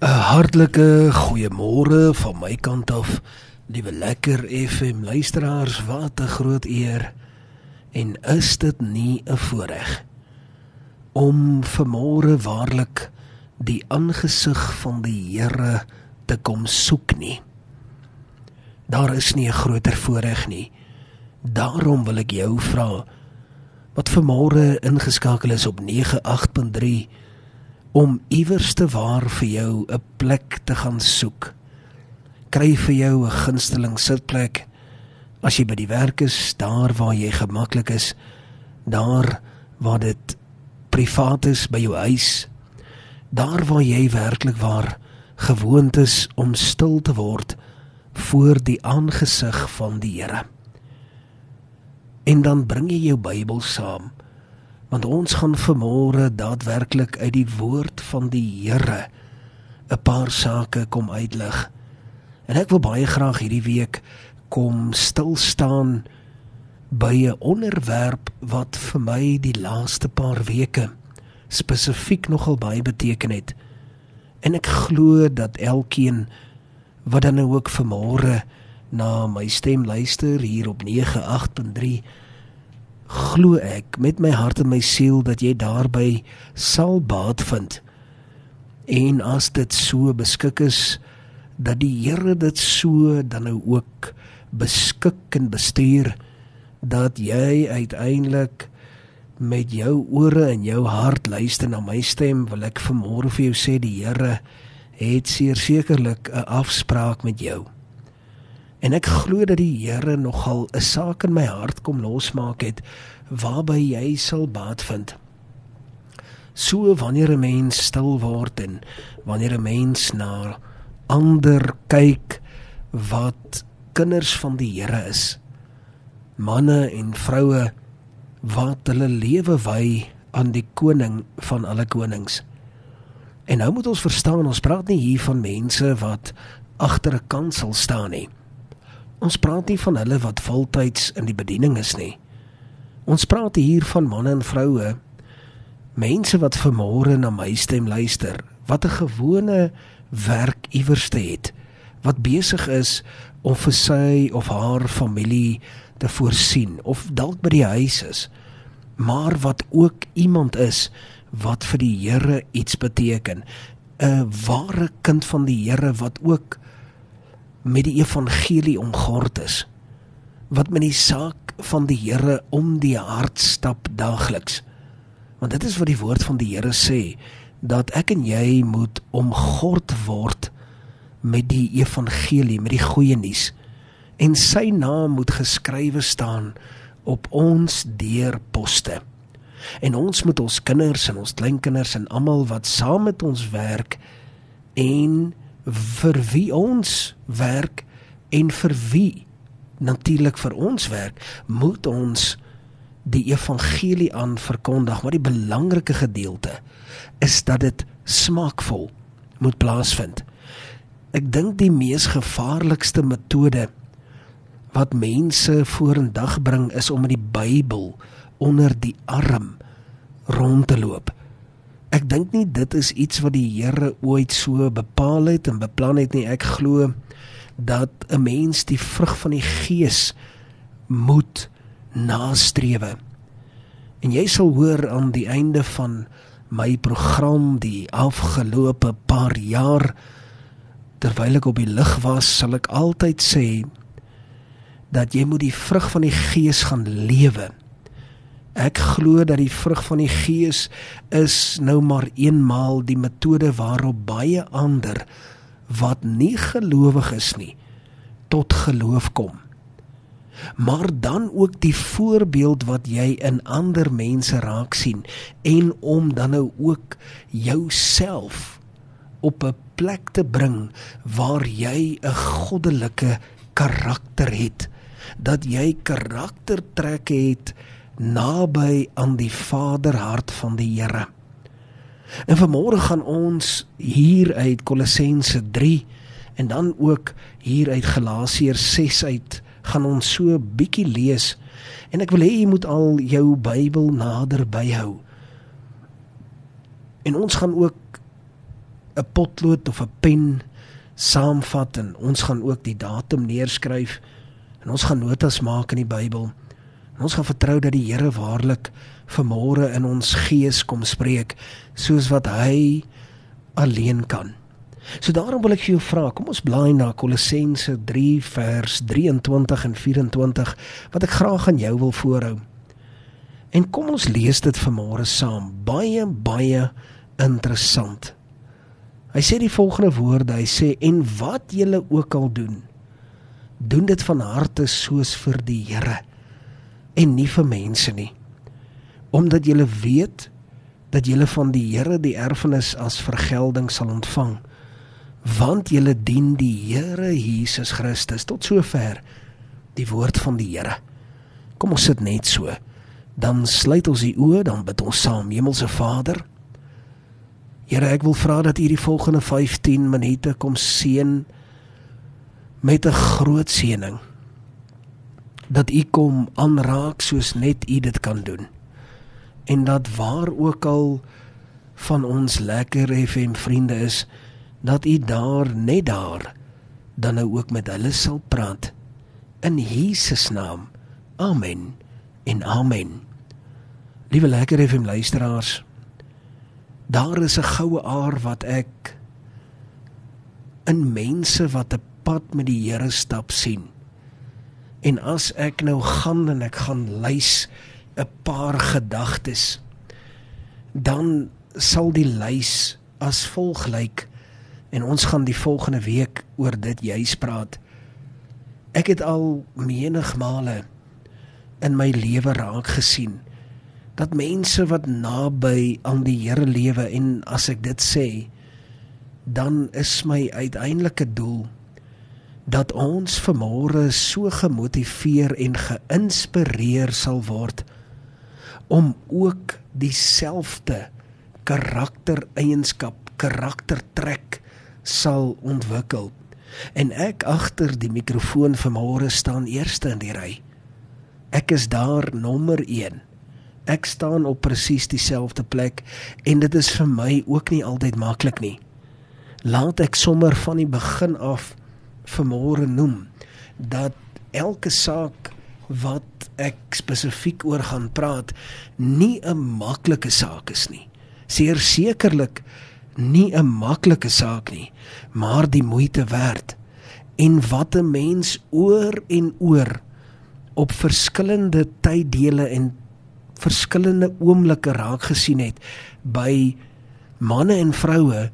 'n Hartlike goeiemôre van my kant af. Liewe lekker FM luisteraars, wat 'n groot eer. En is dit nie 'n voorreg om vanmôre waarlik die aangesig van die Here te kom soek nie? Daar is nie 'n groter voorreg nie. Daarom wil ek jou vra wat vanmôre ingeskakel is op 98.3 om iewers te waar vir jou 'n plek te gaan soek. Kry vir jou 'n gunsteling sitplek as jy by die werk is, daar waar jy gemaklik is, daar waar dit privaat is by jou huis, daar waar jy werklik waar gewoond is om stil te word voor die aangesig van die Here. En dan bring jy jou Bybel saam want ons gaan vanmôre daadwerklik uit die woord van die Here 'n paar sake kom uitlig. En ek wil baie graag hierdie week kom stil staan by 'n onderwerp wat vir my die laaste paar weke spesifiek nogal baie beteken het. En ek glo dat elkeen wat dan ook vanmôre na my stem luister hier op 98.3 glo ek met my hart en my siel dat jy daarby sal baat vind. En as dit so beskik is dat die Here dit so dan nou ook beskik en bestuur dat jy uiteindelik met jou ore en jou hart luister na my stem wil ek vanmôre vir jou sê die Here het sekerlik 'n afspraak met jou. En ek glo dat die Here nogal 'n saak in my hart kom losmaak het waarby jy sal baat vind. So wanneer 'n mens stil word en wanneer 'n mens na ander kyk wat kinders van die Here is, manne en vroue wat hulle lewe wy aan die koning van alle konings. En nou moet ons verstaan, ons praat nie hier van mense wat agter 'n kansel staan nie. Ons praat nie van hulle wat voltyds in die bediening is nie. Ons praat hier van manne en vroue, mense wat vermore na my stem luister, wat 'n gewone werk iewers te het, wat besig is om vir sy of haar familie te voorsien of dalk by die huis is, maar wat ook iemand is wat vir die Here iets beteken, 'n ware kind van die Here wat ook met die evangelie omgord is wat met die saak van die Here om die hart stap daagliks. Want dit is wat die woord van die Here sê dat ek en jy moet omgord word met die evangelie met die goeie nuus. En sy naam moet geskrywe staan op ons deurposte. En ons moet ons kinders en ons kleinkinders en almal wat saam met ons werk en vir wie ons werk en vir wie natuurlik vir ons werk moet ons die evangelie aan verkondig maar die belangrike gedeelte is dat dit smaakvol moet plaasvind. Ek dink die mees gevaarlikste metode wat mense vorendag bring is om met die Bybel onder die arm rond te loop Ek dink nie dit is iets wat die Here ooit so bepaal het en beplan het nie. Ek glo dat 'n mens die vrug van die Gees moet nastrewe. En jy sal hoor aan die einde van my program die afgelope paar jaar terwyl ek op die lig was, sal ek altyd sê dat jy moet die vrug van die Gees gaan lewe. Ek glo dat die vrug van die Gees is nou maar eenmaal die metode waarop baie ander wat nie gelowig is nie tot geloof kom. Maar dan ook die voorbeeld wat jy in ander mense raak sien en om dan nou ook jouself op 'n plek te bring waar jy 'n goddelike karakter het dat jy karaktertrekke het naby aan die Vaderhart van die Here. En vanmôre gaan ons hier uit Kolossense 3 en dan ook hier uit Galasiërs 6 uit gaan ons so bietjie lees. En ek wil hê jy moet al jou Bybel nader byhou. En ons gaan ook 'n potlood of 'n pen saamvat en ons gaan ook die datum neerskryf en ons gaan notas maak in die Bybel. En ons gaan vertrou dat die Here waarlik vanmôre in ons gees kom spreek soos wat hy alleen kan. So daarom wil ek vir jou vra, kom ons blaai na Kolossense 3 vers 23 en 24 wat ek graag aan jou wil voorhou. En kom ons lees dit vanmôre saam. Baie baie interessant. Hy sê die volgende woorde, hy sê en wat julle ook al doen, doen dit van harte soos vir die Here en nie vir mense nie. Omdat julle weet dat julle van die Here die erfenis as vergelding sal ontvang, want julle dien die Here Jesus Christus tot sover die woord van die Here. Kom ons sit net so. Dan sluit ons die oë, dan bid ons saam. Hemelse Vader, Here, ek wil vra dat U die volgende 15 minute kom seën met 'n groot seëning. Dat U kom aanraak soos net U dit kan doen. En dat waar ook al van ons lekker FM vriende is, dat U daar net daar dan nou ook met hulle sal praat in Jesus naam. Amen. En amen. Liewe lekker FM luisteraars, Daar is 'n goue aar wat ek in mense wat 'n pad met die Here stap sien. En as ek nou gaan en ek gaan lys 'n paar gedagtes, dan sal die lys as volg lyk en ons gaan die volgende week oor dit juis praat. Ek het al menigmale in my lewe raak gesien dat mense wat naby aan die Here lewe en as ek dit sê dan is my uiteindelike doel dat ons vanmôre so gemotiveer en geïnspireer sal word om ook dieselfde karaktereienskap karaktertrek sal ontwikkel. En ek agter die mikrofoon vanmôre staan eerste in die ry. Ek is daar nommer 1 Ek staan op presies dieselfde plek en dit is vir my ook nie altyd maklik nie. Laat ek sommer van die begin af vanmôre noem dat elke saak wat ek spesifiek oor gaan praat nie 'n maklike saak is nie. Seer sekerlik nie 'n maklike saak nie, maar die moeite werd. En wat 'n mens oor en oor op verskillende tyddele en verskillende oomblikke raak gesien het by manne en vroue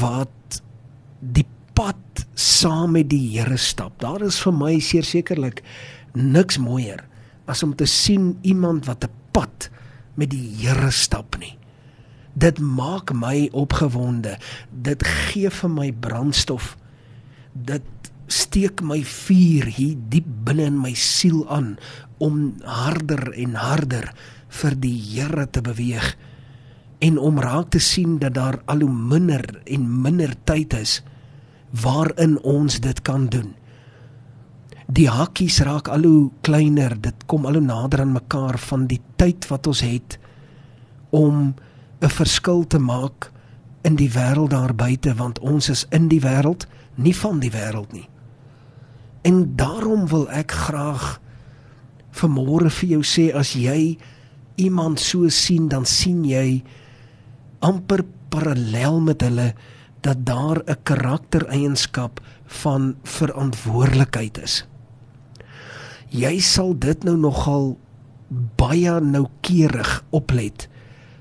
wat die pad saam met die Here stap. Daar is vir my sekerlik niks mooier as om te sien iemand wat 'n pad met die Here stap nie. Dit maak my opgewonde. Dit gee vir my brandstof. Dit steek my vuur hier diep binne in my siel aan om harder en harder vir die Here te beweeg en om raak te sien dat daar al hoe minder en minder tyd is waarin ons dit kan doen. Die hakkies raak al hoe kleiner, dit kom al hoe nader aan mekaar van die tyd wat ons het om 'n verskil te maak in die wêreld daar buite want ons is in die wêreld, nie van die wêreld nie. En daarom wil ek graag vanmôre vir jou sê as jy iemand so sien dan sien jy amper parallel met hulle dat daar 'n karaktereienskap van verantwoordelikheid is. Jy sal dit nou nogal baie noukeurig oplet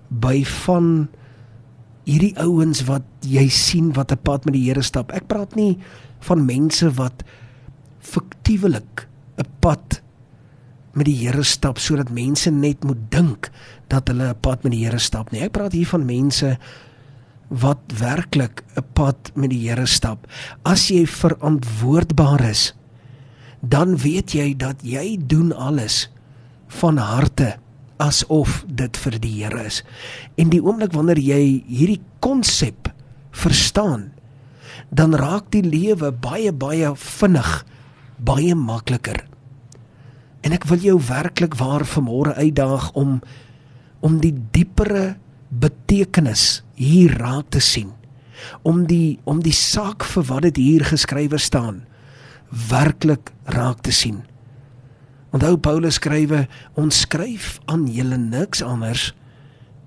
by van hierdie ouens wat jy sien wat 'n pad met die Here stap. Ek praat nie van mense wat fiktiewelik 'n pad met die Here stap sodat mense net moet dink dat hulle 'n pad met die Here stap nie. Ek praat hier van mense wat werklik 'n pad met die Here stap. As jy verantwoordbaar is, dan weet jy dat jy doen alles van harte asof dit vir die Here is. En die oomblik wanneer jy hierdie konsep verstaan, dan raak die lewe baie baie vinnig baie makliker. En ek wil jou werklik waar vanmôre uitdaag om om die diepere betekenis hier raak te sien. om die om die saak vir wat dit hier geskrywe staan werklik raak te sien. Onthou Paulus skrywe, ons skryf aan julle niks anders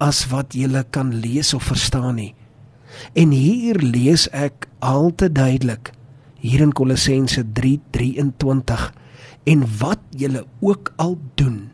as wat julle kan lees of verstaan nie. En hier lees ek al te duidelik hier in Kolossense 3:23 en wat julle ook al doen.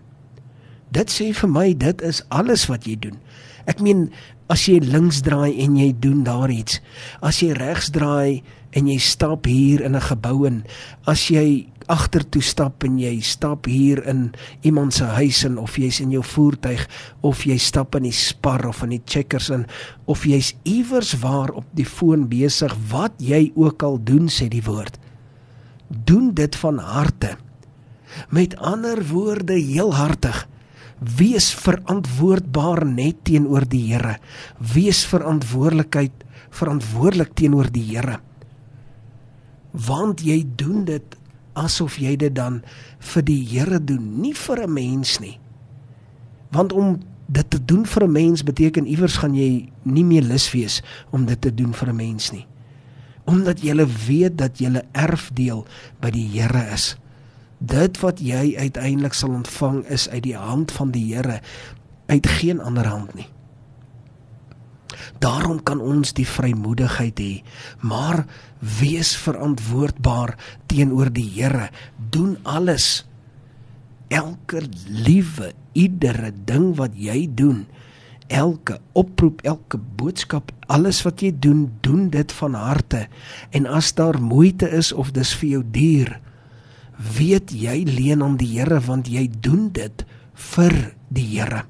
Dit sê vir my dit is alles wat jy doen. Ek meen as jy links draai en jy doen daar iets, as jy regs draai en jy stap hier in 'n gebou en as jy agtertoe stap en jy stap hier in iemand se huis en of jy's in jou voertuig of jy stap in die spar of in die checkers in of jy's iewers waar op die foon besig wat jy ook al doen sê die woord doen dit van harte. Met ander woorde heel hartig wees verantwoordbaar net teenoor die Here. Wees verantwoordelikheid verantwoordelik teenoor die Here. Want jy doen dit asof jy dit dan vir die Here doen, nie vir 'n mens nie. Want om dit te doen vir 'n mens beteken iewers gaan jy nie meer lus wees om dit te doen vir 'n mens nie. Omdat jy weet dat jy erfdeel by die Here is dit wat jy uiteindelik sal ontvang is uit die hand van die Here uit geen ander hand nie. Daarom kan ons die vrymoedigheid hê maar wees verantwoordbaar teenoor die Here. Doen alles. Elke liewe iedere ding wat jy doen elke oproep elke boodskap alles wat jy doen doen dit van harte. En as daar moeite is of dis vir jou duur weet jy leen aan die Here want jy doen dit vir die Here.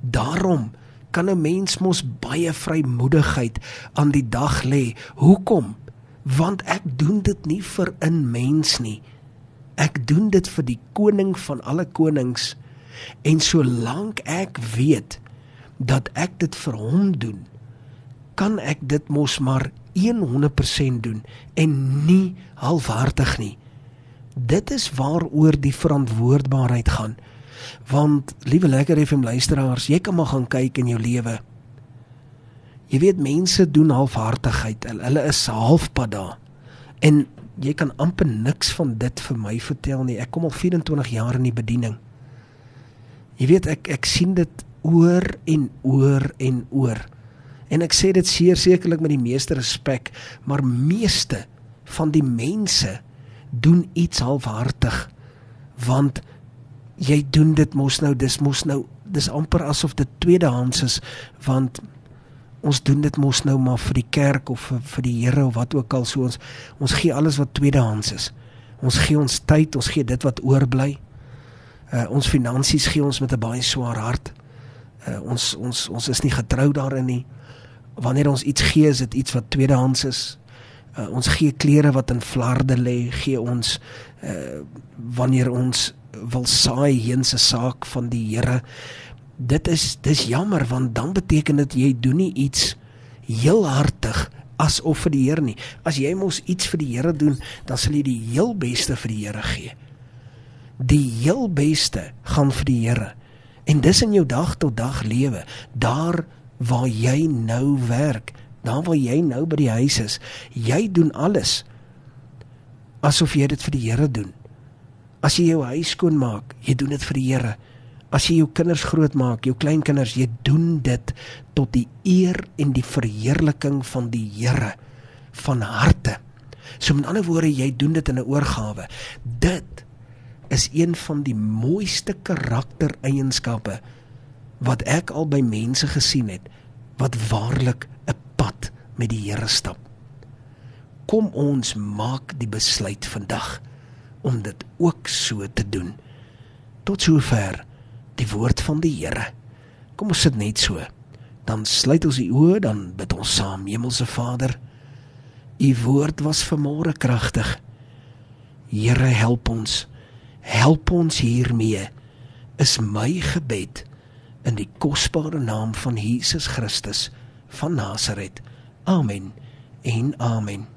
Daarom kan 'n mens mos baie vrymoedigheid aan die dag lê. Hoekom? Want ek doen dit nie vir 'n mens nie. Ek doen dit vir die koning van alle konings. En solank ek weet dat ek dit vir hom doen, kan ek dit mos maar 100% doen en nie halfhartig nie. Dit is waaroor die verantwoordbaarheid gaan. Want liewe lekker FM luisteraars, jy kan maar gaan kyk in jou lewe. Jy weet mense doen halfhartigheid. Hulle is halfpad daar. En jy kan amper niks van dit vir my vertel nie. Ek kom al 24 jaar in die bediening. Jy weet ek ek sien dit oor en oor en oor. En ek sê dit seer sekerlik met die meeste respek, maar meeste van die mense doen iets halfhartig want jy doen dit mos nou dis mos nou dis amper asof dit tweedehands is want ons doen dit mos nou maar vir die kerk of vir, vir die Here of wat ook al so ons ons gee alles wat tweedehands is. Ons gee ons tyd ons gee dit wat oorbly. Uh, ons finansies gee ons met 'n baie swaar hart. Uh, ons ons ons is nie getrou daarin nie. Wanneer ons iets gee is dit iets wat tweedehands is uh, ons gee klere wat in flarde lê gee ons uh, wanneer ons wil saai heen se saak van die Here. Dit is dis jammer want dan beteken dit jy doen nie iets heel hartig asof vir die Here nie. As jy mos iets vir die Here doen dan sal jy die heel beste vir die Here gee. Die heel beste gaan vir die Here. En dis in jou dag tot dag lewe daar waar jy nou werk daar waar jy nou by die huis is, jy doen alles asof jy dit vir die Here doen. As jy jou huis skoon maak, jy doen dit vir die Here. As jy jou kinders grootmaak, jou kleinkinders, jy doen dit tot die eer en die verheerliking van die Here van harte. So met ander woorde, jy doen dit in 'n oorgawe. Dit is een van die mooiste karaktereienskappe wat ek al by mense gesien het wat waarlik 'n pad met die Here stap. Kom ons maak die besluit vandag om dit ook so te doen. Tot sover die woord van die Here. Kom ons sit net so. Dan sluit ons die oë, dan bid ons saam. Hemelse Vader, u woord was vanmôre kragtig. Here, help ons. Help ons hiermee. Is my gebed in die kosbare naam van Jesus Christus van Nasaret. Amen en amen.